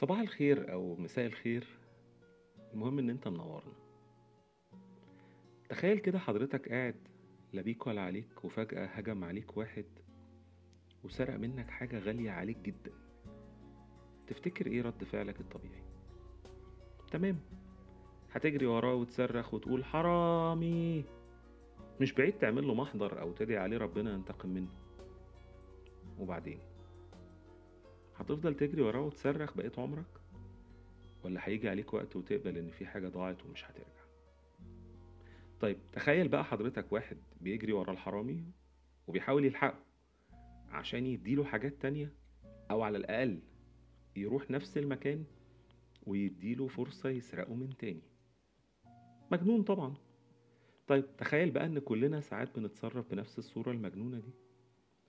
صباح الخير أو مساء الخير. المهم إن أنت منورنا. تخيل كده حضرتك قاعد لا بيك ولا عليك وفجأة هجم عليك واحد وسرق منك حاجة غالية عليك جدا. تفتكر إيه رد فعلك الطبيعي؟ تمام. هتجري وراه وتصرخ وتقول حرامي. مش بعيد تعمل له محضر أو تدعي عليه ربنا ينتقم منه. وبعدين؟ هتفضل تجري وراه وتصرخ بقيت عمرك؟ ولا هيجي عليك وقت وتقبل إن في حاجة ضاعت ومش هترجع؟ طيب تخيل بقى حضرتك واحد بيجري ورا الحرامي وبيحاول يلحقه عشان يديله حاجات تانية أو على الأقل يروح نفس المكان ويديله فرصة يسرقه من تاني. مجنون طبعا. طيب تخيل بقى إن كلنا ساعات بنتصرف بنفس الصورة المجنونة دي.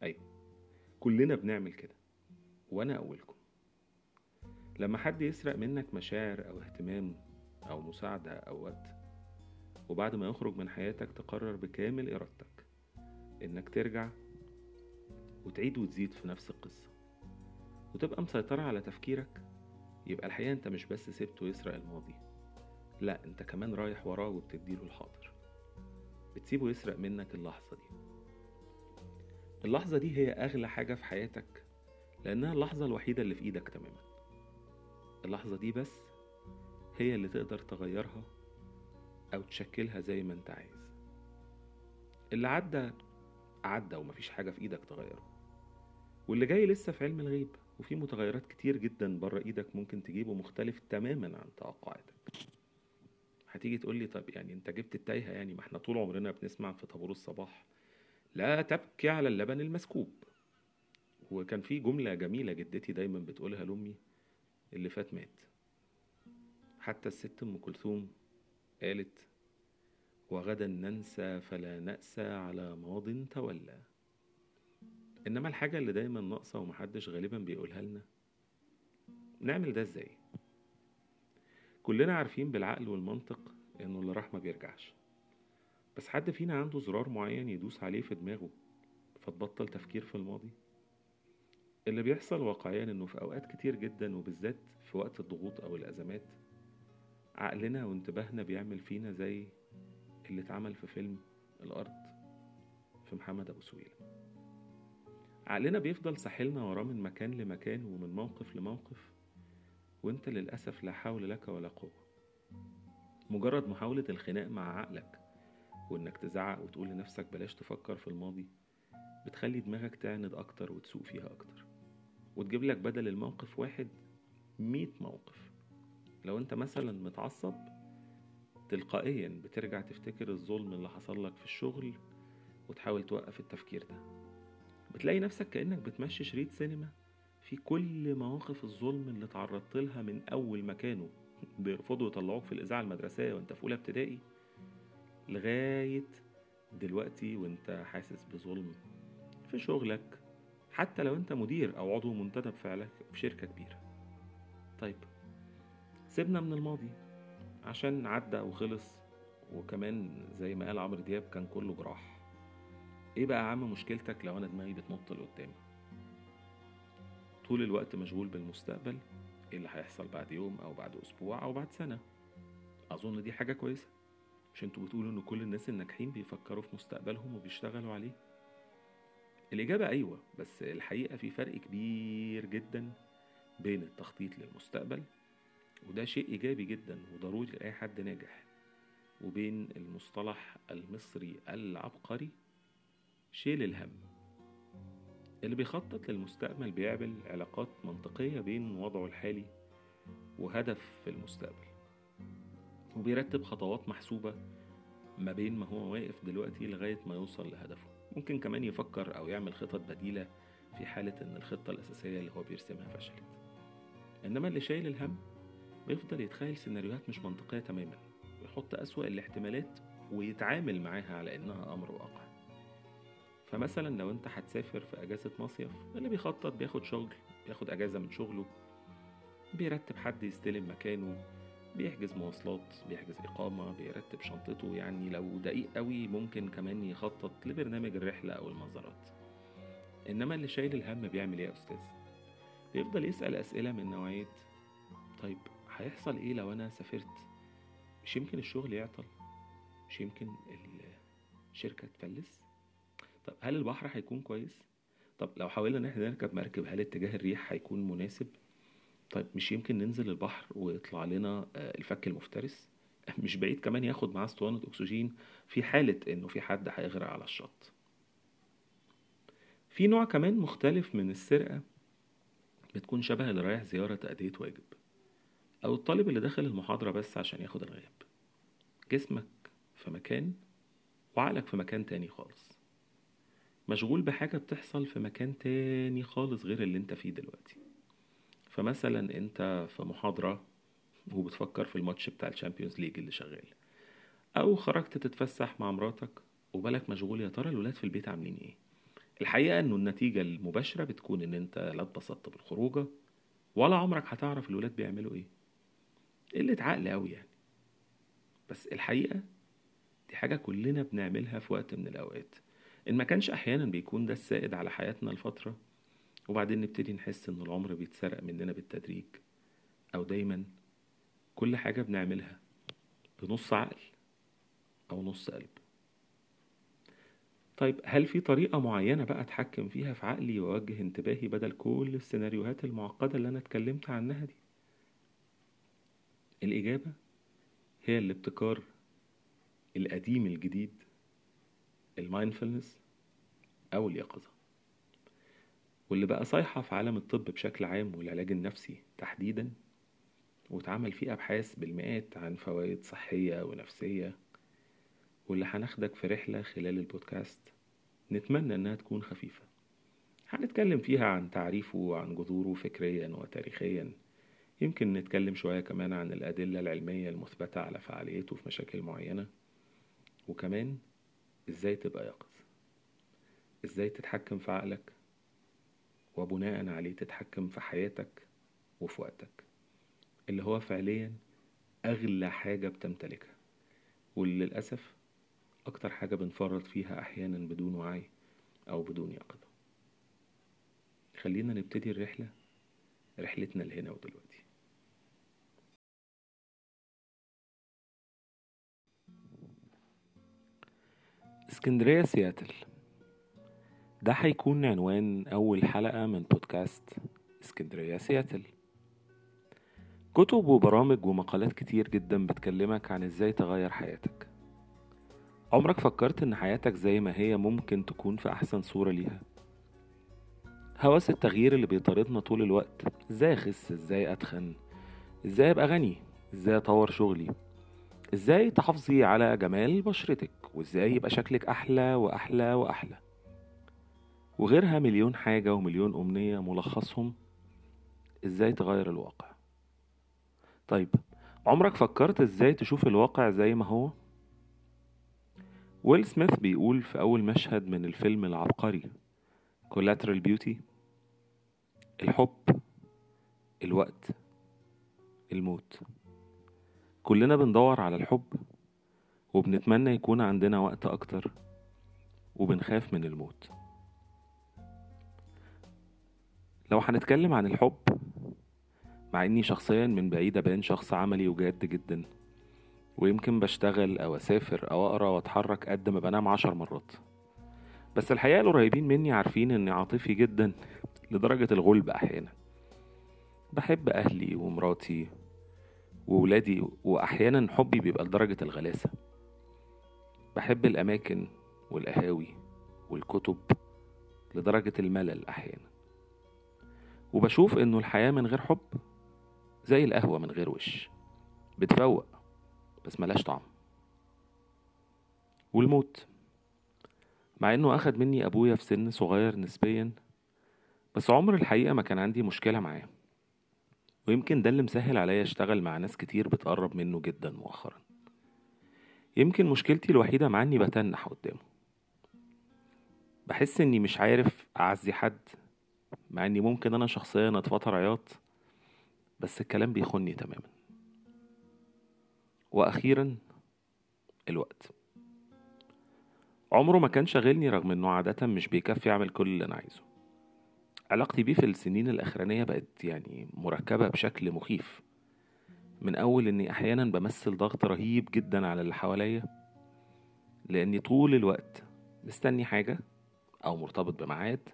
أيوه كلنا بنعمل كده. وأنا اولكم لما حد يسرق منك مشاعر أو اهتمام أو مساعدة أو وقت وبعد ما يخرج من حياتك تقرر بكامل إرادتك إنك ترجع وتعيد وتزيد في نفس القصة وتبقى مسيطرة على تفكيرك يبقى الحقيقة أنت مش بس سبته يسرق الماضي لا أنت كمان رايح وراه وبتديله الحاضر. بتسيبه يسرق منك اللحظة دي. اللحظة دي هي أغلى حاجة في حياتك لأنها اللحظة الوحيدة اللي في إيدك تماما. اللحظة دي بس هي اللي تقدر تغيرها أو تشكلها زي ما أنت عايز. اللي عدى عدى ومفيش حاجة في إيدك تغيره. واللي جاي لسه في علم الغيب وفي متغيرات كتير جدا بره إيدك ممكن تجيبه مختلف تماما عن توقعاتك. هتيجي تقول لي طب يعني أنت جبت التايهة يعني ما إحنا طول عمرنا بنسمع في طابور الصباح لا تبكي على اللبن المسكوب. وكان في جملة جميلة جدتي دايما بتقولها لأمي اللي فات مات. حتى الست أم كلثوم قالت وغدا ننسى فلا نأسى على ماض تولى. إنما الحاجة اللي دايما ناقصة ومحدش غالبا بيقولها لنا. نعمل ده إزاي؟ كلنا عارفين بالعقل والمنطق إنه اللي راح ما بيرجعش. بس حد فينا عنده زرار معين يدوس عليه في دماغه فتبطل تفكير في الماضي. اللي بيحصل واقعيا إنه في أوقات كتير جدا وبالذات في وقت الضغوط أو الأزمات عقلنا وانتباهنا بيعمل فينا زي اللي اتعمل في فيلم الأرض في محمد أبو سويلة. عقلنا بيفضل ساحلنا وراه من مكان لمكان ومن موقف لموقف وإنت للأسف لا حول لك ولا قوة. مجرد محاولة الخناق مع عقلك وإنك تزعق وتقول لنفسك بلاش تفكر في الماضي بتخلي دماغك تعند أكتر وتسوق فيها أكتر. وتجيب لك بدل الموقف واحد مية موقف. لو أنت مثلا متعصب تلقائيا بترجع تفتكر الظلم اللي حصل لك في الشغل وتحاول توقف التفكير ده. بتلاقي نفسك كأنك بتمشي شريط سينما. في كل مواقف الظلم اللي تعرضت لها من أول ما كانوا بيرفضوا يطلعوك في الإذاعة المدرسية وأنت في أولى ابتدائي لغاية دلوقتي وانت حاسس بظلم في شغلك حتى لو انت مدير أو عضو منتدب فعلك في شركة كبيرة. طيب سيبنا من الماضي عشان عدى وخلص وكمان زي ما قال عمرو دياب كان كله جراح. إيه بقى اهم مشكلتك لو أنا دماغي بتنط لقدام؟ طول الوقت مشغول بالمستقبل إيه اللي هيحصل بعد يوم أو بعد أسبوع أو بعد سنة؟ اظن دي حاجة كويسة مش أنتوا بتقولوا ان كل الناس الناجحين بيفكروا في مستقبلهم وبيشتغلوا عليه. الإجابة أيوة بس الحقيقة في فرق كبير جدا بين التخطيط للمستقبل وده شيء إيجابي جدا وضروري لأي حد ناجح وبين المصطلح المصري العبقري شيل الهم. اللي بيخطط للمستقبل بيعمل علاقات منطقية بين وضعه الحالي وهدف في المستقبل وبيرتب خطوات محسوبة ما بين ما هو واقف دلوقتي لغاية ما يوصل لهدفه. ممكن كمان يفكر أو يعمل خطط بديلة في حالة إن الخطة الأساسية اللي هو بيرسمها فشلت. إنما اللي شايل الهم بيفضل يتخيل سيناريوهات مش منطقية تماما ويحط أسوأ الاحتمالات ويتعامل معاها على إنها أمر واقع. فمثلا لو أنت هتسافر في أجازة مصيف اللي بيخطط بياخد شغل بياخد أجازة من شغله بيرتب حد يستلم مكانه بيحجز مواصلات بيحجز إقامة بيرتب شنطته يعني لو دقيق قوي ممكن كمان يخطط لبرنامج الرحلة أو المزارات. إنما اللي شايل الهم بيعمل إيه يا أستاذ؟ بيفضل يسأل أسئلة من نوعية طيب هيحصل إيه لو أنا سافرت؟ مش يمكن الشغل يعطل؟ مش يمكن الشركة تفلس؟ طب هل البحر هيكون كويس؟ طب لو حاولنا إن إحنا نركب مركب هل اتجاه الريح هيكون مناسب؟ طيب مش يمكن ننزل البحر ويطلع لنا آه، الفك المفترس؟ مش بعيد كمان ياخد معاه اسطوانة اكسجين في حالة إنه في حد هيغرق على الشط. في نوع كمان مختلف من السرقة بتكون شبه اللي رايح زيارة تأدية واجب أو الطالب اللي داخل المحاضرة بس عشان ياخد الغياب. جسمك في مكان وعقلك في مكان تاني خالص. مشغول بحاجة بتحصل في مكان تاني خالص غير اللي أنت فيه دلوقتي. فمثلا أنت في محاضرة وبتفكر في الماتش بتاع ال Champions League اللي شغال أو خرجت تتفسح مع مراتك وبالك مشغول يا ترى الولاد في البيت عاملين إيه؟ الحقيقة إنه النتيجة المباشرة بتكون إن أنت لا اتبسطت بالخروجة ولا عمرك هتعرف الولاد بيعملوا إيه. قلة عقل قوي يعني. بس الحقيقة دي حاجة كلنا بنعملها في وقت من الأوقات. إن ما كانش أحيانا بيكون ده السائد على حياتنا لفترة وبعدين نبتدي نحس إن العمر بيتسرق مننا بالتدريج. أو دايما كل حاجة بنعملها بنص عقل أو نص قلب. طيب هل في طريقة معينة بقى أتحكم فيها في عقلي وأوجه انتباهي بدل كل السيناريوهات المعقدة اللي أنا اتكلمت عنها دي؟ الإجابة هي الابتكار القديم الجديد المايندفولنس أو اليقظة. واللي بقى صايحة في عالم الطب بشكل عام والعلاج النفسي تحديدا واتعمل فيه أبحاث بالمئات عن فوائد صحية ونفسية واللي هناخدك في رحلة خلال البودكاست نتمنى إنها تكون خفيفة. هنتكلم فيها عن تعريفه وعن جذوره فكريا وتاريخيا. يمكن نتكلم شوية كمان عن الأدلة العلمية المثبتة على فعاليته في مشاكل معينة وكمان إزاي تبقى يقظ إزاي تتحكم في عقلك وبناء عليه تتحكم في حياتك وفي وقتك. اللي هو فعليا أغلى حاجة بتمتلكها. وللأسف أكتر حاجة بنفرط فيها أحيانا بدون وعي أو بدون يقظة. خلينا نبتدي الرحلة رحلتنا لهنا ودلوقتي. اسكندرية سياتل. ده هيكون عنوان أول حلقة من بودكاست إسكندرية سياتل. كتب وبرامج ومقالات كتير جدا بتكلمك عن إزاي تغير حياتك. عمرك فكرت إن حياتك زي ما هي ممكن تكون في أحسن صورة ليها؟ هوس التغيير اللي بيطاردنا طول الوقت. إزاي أخس؟ إزاي أتخن؟ إزاي أبقى غني؟ إزاي أطور شغلي؟ إزاي تحافظي على جمال بشرتك؟ وإزاي يبقى شكلك أحلى وأحلى وأحلى؟ وغيرها مليون حاجة ومليون أمنية ملخصهم إزاي تغير الواقع. طيب عمرك فكرت إزاي تشوف الواقع زي ما هو؟ ويل سميث بيقول في أول مشهد من الفيلم العبقري Collateral Beauty الحب الوقت الموت. كلنا بندور على الحب وبنتمنى يكون عندنا وقت أكتر وبنخاف من الموت. لو هنتكلم عن الحب مع إني شخصيا من بعيد أبان شخص عملي وجاد جدا ويمكن بشتغل أو أسافر أو أقرأ وأتحرك قد ما بنام عشر مرات. بس الحقيقة القريبين مني عارفين إني عاطفي جدا لدرجة الغلب أحيانا. بحب أهلي ومراتي وولادي واحيانا حبي بيبقى لدرجة الغلاسة. بحب الأماكن والقهاوي والكتب لدرجة الملل أحيانا. وبشوف إنه الحياة من غير حب زي القهوة من غير وش. بتفوق بس ملاش طعم. والموت. مع إنه أخد مني أبويا في سن صغير نسبيا بس عمر الحقيقة ما كان عندي مشكلة معاه. ويمكن ده اللي مسهل عليا أشتغل مع ناس كتير بتقرب منه جدا مؤخرا. يمكن مشكلتي الوحيدة مع إني بتنح قدامه. بحس إني مش عارف أعزي حد مع إني ممكن أنا شخصيا أتفطر عياط بس الكلام بيخني تماما. وأخيرا الوقت. عمره ما كان شاغلني رغم إنه عادة مش بيكفي أعمل كل اللي أنا عايزه. علاقتي بيه في السنين الأخرانية بقت يعني مركبة بشكل مخيف. من أول إني أحيانا بمثل ضغط رهيب جدا على اللي حواليا لأني طول الوقت مستني حاجة أو مرتبط بميعاد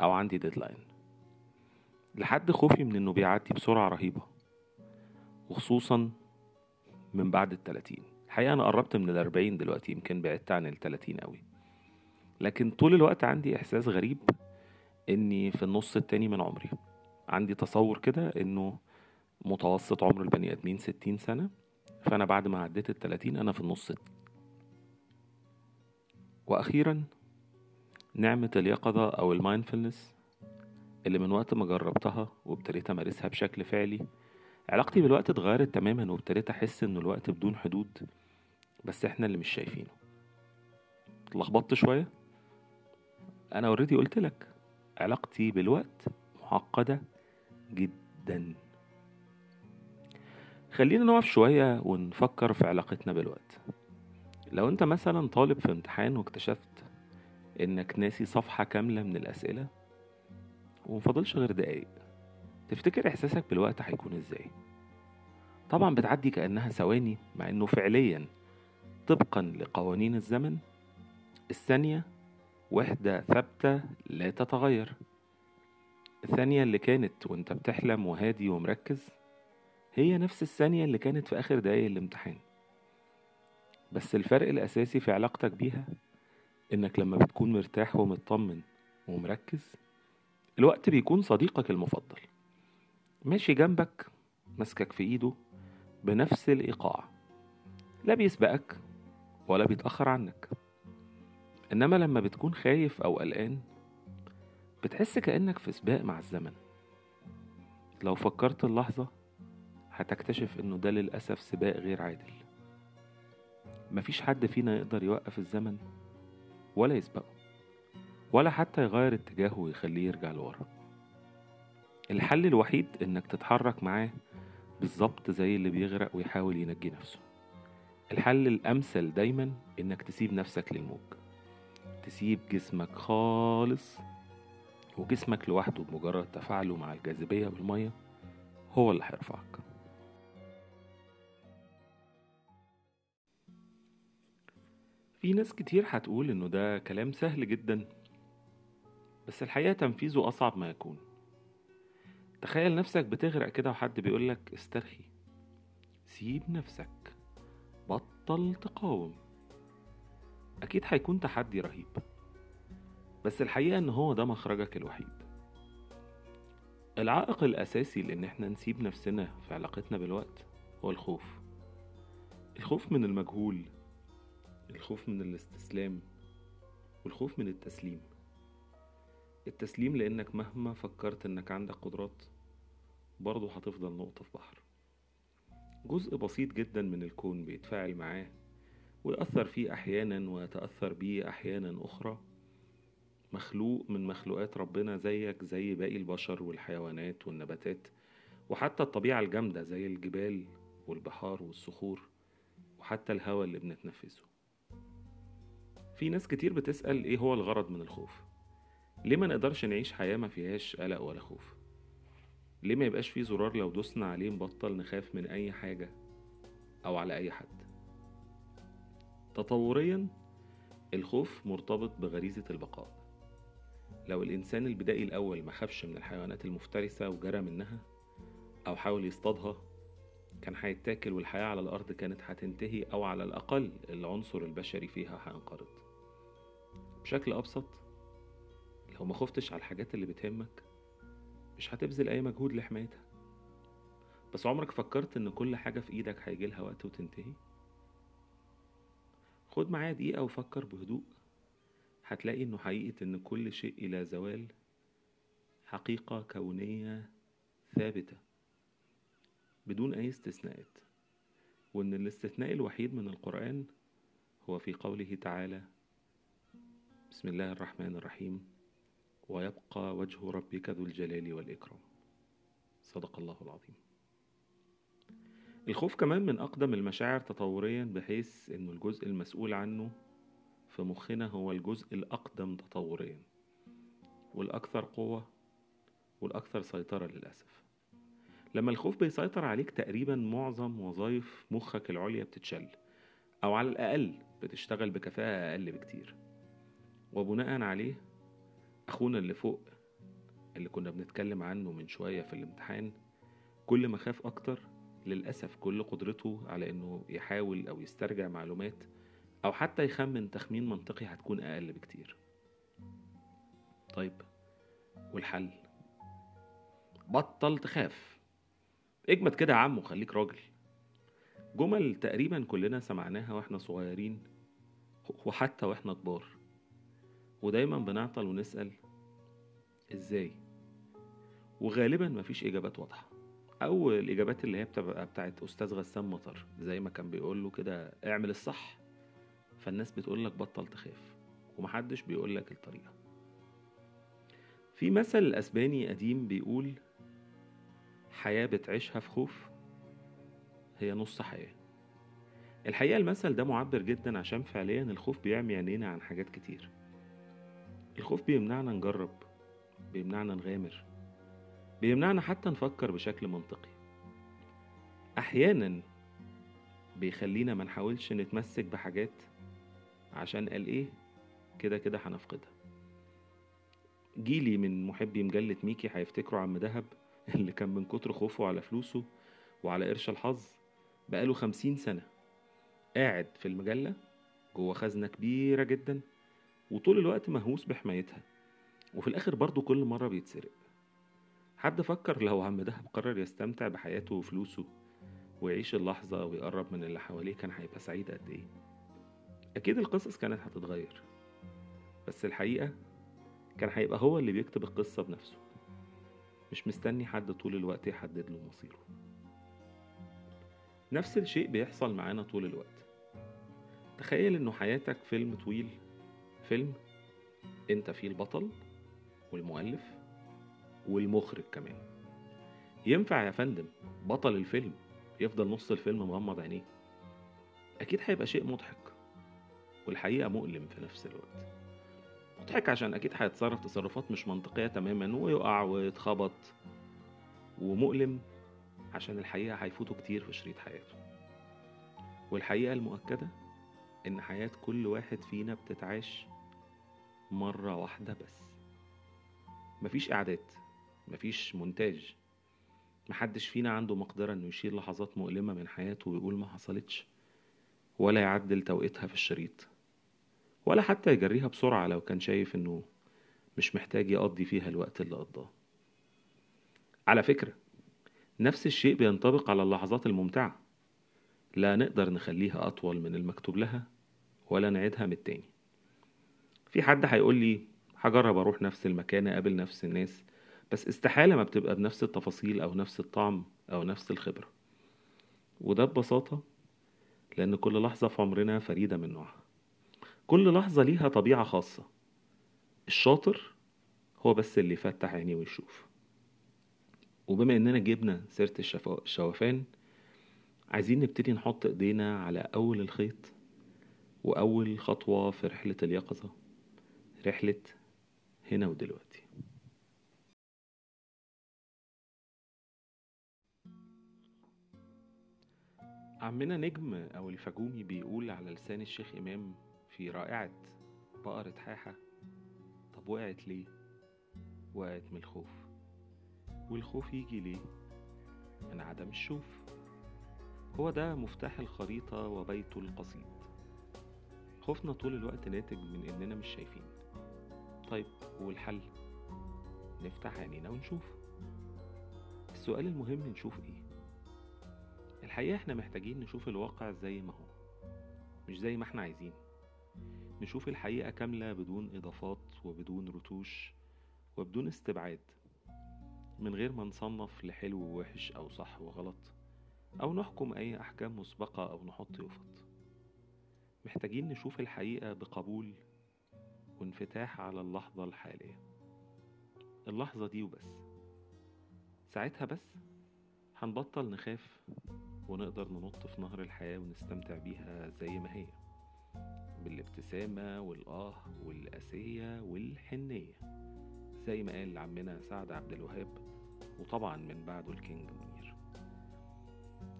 أو عندي ديدلاين لحد خوفي من إنه بيعدي بسرعة رهيبة وخصوصا من بعد التلاتين الحقيقة أنا قربت من الأربعين دلوقتي يمكن بعدت عن التلاتين قوي. لكن طول الوقت عندي إحساس غريب إني في النص التاني من عمري. عندي تصور كده إنه متوسط عمر البني آدمين ستين سنة فأنا بعد ما عديت التلاتين أنا في النص وأخيرا نعمة اليقظة أو المايندفولنس اللي من وقت ما جربتها وابتديت أمارسها بشكل فعلي علاقتي بالوقت اتغيرت تماما وابتديت أحس إن الوقت بدون حدود بس إحنا اللي مش شايفينه. اتلخبطت شوية؟ أنا اوريدي قلت لك علاقتي بالوقت معقدة جدا. خلينا نقف شوية ونفكر في علاقتنا بالوقت. لو أنت مثلا طالب في امتحان واكتشفت إنك ناسي صفحة كاملة من الأسئلة ومفضلش غير دقايق. تفتكر إحساسك بالوقت هيكون إزاي؟ طبعا بتعدي كأنها ثواني مع إنه فعليا طبقا لقوانين الزمن. الثانية وحدة ثابتة لا تتغير. الثانية اللي كانت وأنت بتحلم وهادي ومركز هي نفس الثانية اللي كانت في آخر دقايق الامتحان. بس الفرق الأساسي في علاقتك بيها إنك لما بتكون مرتاح ومطمن ومركز الوقت بيكون صديقك المفضل. ماشي جنبك ماسكك في إيده بنفس الإيقاع. لا بيسبقك ولا بيتأخر عنك. إنما لما بتكون خايف أو قلقان بتحس كأنك في سباق مع الزمن. لو فكرت اللحظة هتكتشف إنه ده للأسف سباق غير عادل. مفيش حد فينا يقدر يوقف الزمن ولا يسبقه. ولا حتى يغير اتجاهه ويخليه يرجع لورا. الحل الوحيد إنك تتحرك معاه بالظبط زي اللي بيغرق ويحاول ينجي نفسه. الحل الأمثل دايما إنك تسيب نفسك للموج. تسيب جسمك خالص وجسمك لوحده بمجرد تفاعله مع الجاذبية والمية هو اللي هيرفعك. في ناس كتير هتقول إنه ده كلام سهل جدا. بس الحقيقة تنفيذه أصعب ما يكون. تخيل نفسك بتغرق كده وحد بيقولك استرخي. سيب نفسك. بطل تقاوم. أكيد هيكون تحدي رهيب. بس الحقيقة إن هو ده مخرجك الوحيد. العائق الأساسي لإن إحنا نسيب نفسنا في علاقتنا بالوقت هو الخوف. الخوف من المجهول. الخوف من الاستسلام. والخوف من التسليم. التسليم لأنك مهما فكرت إنك عندك قدرات برضه هتفضل نقطة في بحر. جزء بسيط جدا من الكون بيتفاعل معاه ويأثر فيه أحيانا ويتأثر بيه أحيانا أخرى. مخلوق من مخلوقات ربنا زيك زي باقي البشر والحيوانات والنباتات وحتى الطبيعة الجامدة زي الجبال والبحار والصخور وحتى الهواء اللي بنتنفسه. في ناس كتير بتسأل إيه هو الغرض من الخوف؟ ليه ما نقدرش نعيش حياة ما فيهاش قلق ولا خوف؟ ليه ما يبقاش في زرار لو دوسنا عليه نبطل نخاف من أي حاجة أو على أي حد؟ تطوريا الخوف مرتبط بغريزة البقاء. لو الإنسان البدائي الأول ما خافش من الحيوانات المفترسة وجرى منها أو حاول يصطادها كان هيتاكل والحياة على الأرض كانت هتنتهي أو على الأقل العنصر البشري فيها هينقرض. بشكل أبسط لو ما خفتش على الحاجات اللي بتهمك مش هتبذل أي مجهود لحمايتها. بس عمرك فكرت إن كل حاجة في إيدك هيجيلها وقت وتنتهي؟ خد معايا دقيقة وفكر بهدوء. هتلاقي إنه حقيقة إن كل شيء إلى زوال حقيقة كونية ثابتة بدون أي استثناءات وإن الاستثناء الوحيد من القرآن هو في قوله تعالى بسم الله الرحمن الرحيم. ويبقى وجه ربك ذو الجلال والإكرام. صدق الله العظيم. الخوف كمان من أقدم المشاعر تطوريا بحيث إنه الجزء المسؤول عنه في مخنا هو الجزء الأقدم تطوريا. والأكثر قوة والأكثر سيطرة للأسف. لما الخوف بيسيطر عليك تقريبا معظم وظائف مخك العليا بتتشل أو على الأقل بتشتغل بكفاءة أقل بكتير. وبناء عليه أخونا اللي فوق اللي كنا بنتكلم عنه من شوية في الامتحان كل ما خاف أكتر للأسف كل قدرته على إنه يحاول أو يسترجع معلومات أو حتى يخمن تخمين منطقي هتكون أقل بكتير. طيب والحل؟ بطل تخاف. اجمد كده يا عم وخليك راجل. جمل تقريبا كلنا سمعناها وإحنا صغيرين وحتى وإحنا كبار. ودايما بنعطل ونسأل إزاي. وغالبا مفيش إجابات واضحة. أو الاجابات اللي هي بتبقى بتاعت أستاذ غسان مطر زي ما كان بيقول له كده اعمل الصح. فالناس بتقول لك بطل تخاف ومحدش بيقول لك الطريقة. في مثل أسباني قديم بيقول حياة بتعيشها في خوف هي نص حياة. الحقيقة المثل ده معبر جدا عشان فعليا الخوف بيعمي عينينا عن حاجات كتير. الخوف بيمنعنا نجرب بيمنعنا نغامر بيمنعنا حتى نفكر بشكل منطقي. أحيانا بيخلينا ما نحاولش نتمسك بحاجات عشان قال إيه كده كده هنفقدها. جيلي من محبي مجلة ميكي هيفتكروا عم دهب اللي كان من كتر خوفه على فلوسه وعلى قرش الحظ بقاله خمسين سنة قاعد في المجلة جوه خزنة كبيرة جدا. وطول الوقت مهووس بحمايتها. وفي الآخر برضه كل مرة بيتسرق. حد فكر لو عم دهب قرر يستمتع بحياته وفلوسه ويعيش اللحظة ويقرب من اللي حواليه كان هيبقى سعيد قد إيه؟ أكيد القصص كانت هتتغير. بس الحقيقة كان هيبقى هو اللي بيكتب القصة بنفسه. مش مستني حد طول الوقت يحدد له مصيره. نفس الشيء بيحصل معانا طول الوقت. تخيل إنه حياتك فيلم طويل فيلم انت فيه البطل والمؤلف والمخرج كمان. ينفع يا فندم بطل الفيلم يفضل نص الفيلم مغمض عينيه؟ أكيد هيبقى شيء مضحك والحقيقة مؤلم في نفس الوقت. مضحك عشان أكيد هيتصرف تصرفات مش منطقية تماما ويقع ويتخبط ومؤلم عشان الحقيقة هيفوتوا كتير في شريط حياته. والحقيقة المؤكدة إن حياة كل واحد فينا بتتعاش مرة واحدة بس. مفيش إعداد مفيش مونتاج. محدش فينا عنده مقدرة إنه يشيل لحظات مؤلمة من حياته ويقول ما حصلتش ولا يعدل توقيتها في الشريط ولا حتى يجريها بسرعة لو كان شايف إنه مش محتاج يقضي فيها الوقت اللي قضاه. على فكرة نفس الشيء بينطبق على اللحظات الممتعة. لا نقدر نخليها أطول من المكتوب لها ولا نعيدها من التاني. في حد هيقول لي هجرب أروح نفس المكان أقابل نفس الناس بس استحالة ما بتبقى بنفس التفاصيل أو نفس الطعم أو نفس الخبرة. وده ببساطة لأن كل لحظة في عمرنا فريدة من نوعها. كل لحظة ليها طبيعة خاصة. الشاطر هو بس اللي يفتح عينيه ويشوف. وبما إننا جبنا سيرة الشوفان عايزين نبتدي نحط إيدينا على أول الخيط وأول خطوة في رحلة اليقظة. رحلة هنا ودلوقتي. عمنا نجم أو الفجومي بيقول على لسان الشيخ إمام في رائعة بقرة حاحة طب وقعت ليه؟ وقعت من الخوف. والخوف يجي ليه؟ من عدم الشوف. هو ده مفتاح الخريطة وبيته القصيد. خوفنا طول الوقت ناتج من إننا مش شايفين. طيب والحل؟ نفتح عينينا ونشوف. السؤال المهم نشوف إيه؟ الحقيقة إحنا محتاجين نشوف الواقع زي ما هو مش زي ما إحنا عايزين. نشوف الحقيقة كاملة بدون إضافات وبدون رتوش وبدون استبعاد من غير ما نصنف لحلو ووحش أو صح وغلط أو نحكم أي أحكام مسبقة أو نحط يفط محتاجين نشوف الحقيقة بقبول وانفتاح على اللحظة الحالية. اللحظة دي وبس. ساعتها بس هنبطل نخاف ونقدر ننط في نهر الحياة ونستمتع بيها زي ما هي. بالابتسامة والآه والأسية والحنية. زي ما قال عمنا سعد عبد الوهاب وطبعا من بعده ال King منير.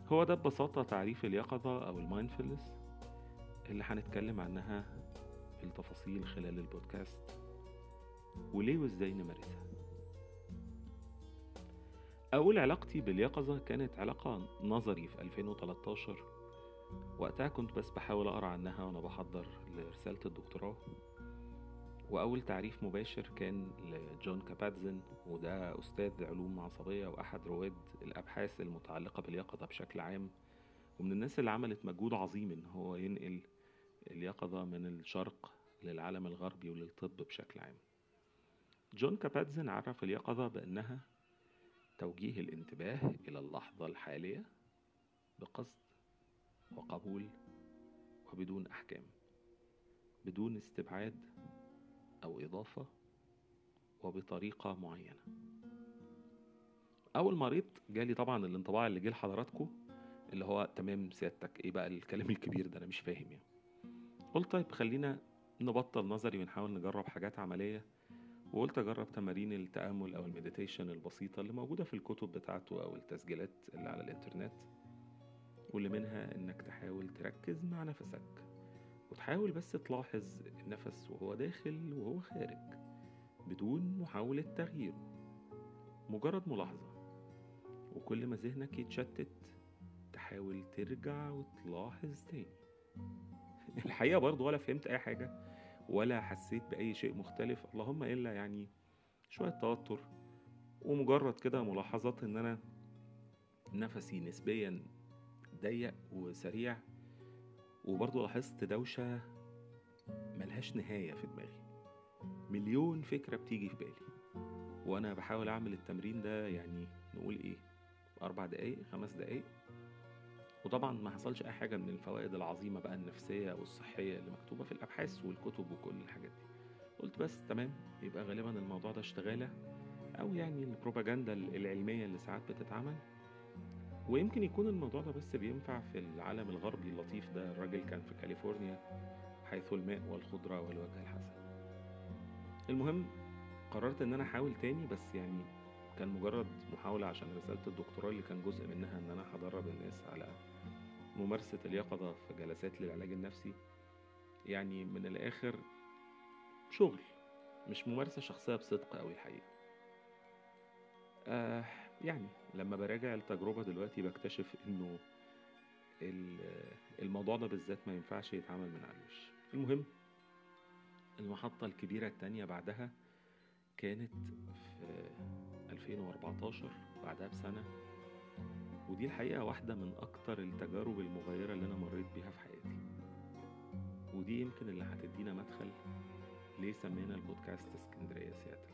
هو ده ببساطة تعريف اليقظة أو ال mindfulness اللي هنتكلم عنها بالتفاصيل خلال البودكاست. وليه وإزاي نمارسها؟ أول علاقتي باليقظة كانت علاقة نظري في 2013 وقتها كنت بس بحاول أقرأ عنها وأنا بحضر لرسالة الدكتوراه. وأول تعريف مباشر كان لجون كاباتزن وده أستاذ علوم عصبية وأحد رواد الأبحاث المتعلقة باليقظة بشكل عام. ومن الناس اللي عملت مجهود عظيم إن هو ينقل اليقظة من الشرق للعالم الغربي وللطب بشكل عام. جون كاباتزن عرف اليقظة بأنها توجيه الانتباه إلى اللحظة الحالية بقصد وقبول وبدون أحكام بدون استبعاد أو إضافة وبطريقة معينة. أول ما قريت جالي طبعا الانطباع اللي جه لحضراتكم اللي هو تمام سيادتك إيه بقى الكلام الكبير ده؟ أنا مش فاهم يعني. قلت طيب خلينا نبطل نظري ونحاول نجرب حاجات عملية وقلت أجرب تمارين التأمل أو المديتيشن البسيطة اللي موجودة في الكتب بتاعته أو التسجيلات اللي على الإنترنت واللي منها إنك تحاول تركز مع نفسك وتحاول بس تلاحظ النفس وهو داخل وهو خارج بدون محاولة تغييره. مجرد ملاحظة وكل ما ذهنك يتشتت تحاول ترجع وتلاحظ تاني. الحقيقة برضه ولا فهمت أي حاجة ولا حسيت بأي شيء مختلف. اللهم إلا يعني شوية توتر ومجرد كده ملاحظات إن أنا نفسي نسبيا ضيق وسريع وبرضه لاحظت دوشة ملهاش نهاية في دماغي. مليون فكرة بتيجي في بالي وأنا بحاول أعمل التمرين ده يعني نقول إيه أربع دقايق خمس دقايق وطبعا ما حصلش أي حاجة من الفوائد العظيمة بقى النفسية والصحية اللي مكتوبة في الأبحاث والكتب وكل الحاجات دي. قلت بس تمام يبقى غالبا الموضوع ده اشتغالة أو يعني البروباجندا العلمية اللي ساعات بتتعمل. ويمكن يكون الموضوع ده بس بينفع في العالم الغربي اللطيف ده الراجل كان في كاليفورنيا حيث الماء والخضرة والوجه الحسن. المهم قررت إن أنا أحاول تاني بس يعني كان مجرد محاولة عشان رسالة الدكتوراه اللي كان جزء منها إن أنا هدرب الناس على ممارسة اليقظة في جلسات للعلاج النفسي يعني من الآخر شغل مش ممارسة شخصية بصدق أوي الحقيقة. آه يعني لما براجع التجربة دلوقتي بكتشف إنه الموضوع ده بالذات ما ينفعش يتعمل من على المهم المحطة الكبيرة التانية بعدها كانت في 2014 بعدها بسنة. ودي الحقيقة واحدة من أكتر التجارب المغيرة اللي أنا مريت بيها في حياتي. ودي يمكن اللي هتدينا مدخل ليه سمينا البودكاست اسكندرية سياتل.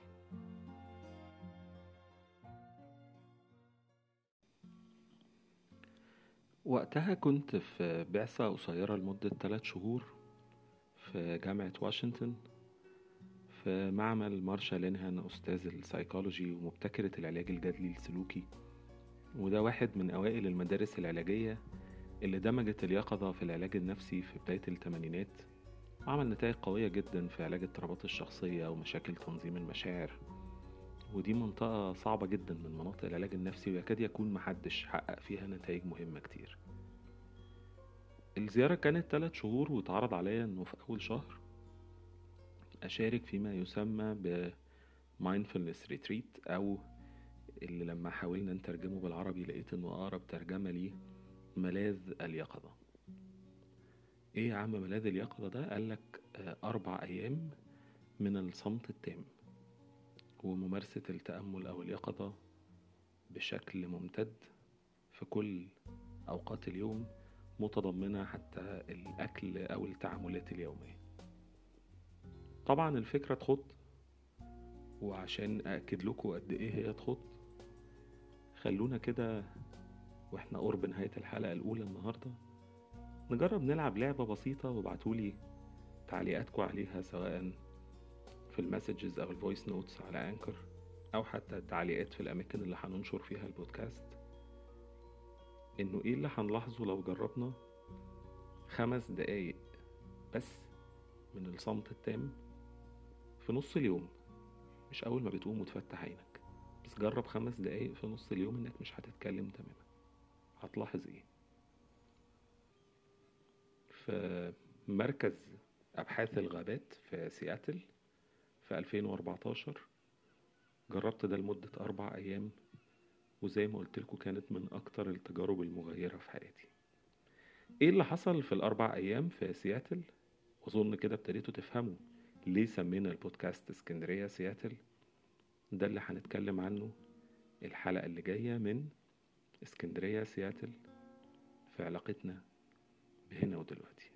وقتها كنت في بعثة قصيرة لمدة ثلاث شهور في جامعة واشنطن. في معمل مارشا لينهان أستاذ السايكولوجي ومبتكرة العلاج الجدلي السلوكي وده واحد من أوائل المدارس العلاجية اللي دمجت اليقظة في العلاج النفسي في بداية الثمانينات. وعمل نتائج قوية جدا في علاج اضطرابات الشخصية ومشاكل تنظيم المشاعر. ودي منطقة صعبة جدا من مناطق العلاج النفسي ويكاد يكون محدش حقق فيها نتائج مهمة كتير. الزيارة كانت ثلاث شهور واتعرض عليا إنه في أول شهر. أشارك فيما يسمى ب mindfulness retreat أو اللي لما حاولنا نترجمه بالعربي لقيت إنه أقرب ترجمة ليه ملاذ اليقظة. إيه يا عم ملاذ اليقظة ده؟ قالك أربع أيام من الصمت التام وممارسة التأمل أو اليقظة بشكل ممتد في كل أوقات اليوم متضمنة حتى الأكل أو التعاملات اليومية. طبعا الفكرة تخض وعشان أأكد لكم قد إيه هي تخض خلونا كده وإحنا قرب نهاية الحلقة الأولى النهاردة. نجرب نلعب لعبة بسيطة وابعتولي تعليقاتكم عليها سواء في ال messages أو ال voice notes على Anchor أو حتى التعليقات في الأماكن اللي هننشر فيها البودكاست. إنه إيه اللي هنلاحظه لو جربنا؟ خمس دقايق بس من الصمت التام. في نص اليوم. مش أول ما بتقوم وتفتح عينك. بس جرب خمس دقايق في نص اليوم إنك مش هتتكلم تماما. هتلاحظ إيه؟ في مركز أبحاث الغابات في سياتل في 2014 جربت ده لمدة أربع أيام وزي ما قلت لكم كانت من أكتر التجارب المغيرة في حياتي. إيه اللي حصل في الأربع أيام في سياتل؟ وأظن كده ابتديتوا تفهموا. ليه سمينا البودكاست اسكندرية سياتل. ده اللي هنتكلم عنه الحلقة اللي جاية من اسكندرية سياتل في علاقتنا بهنا ودلوقتي.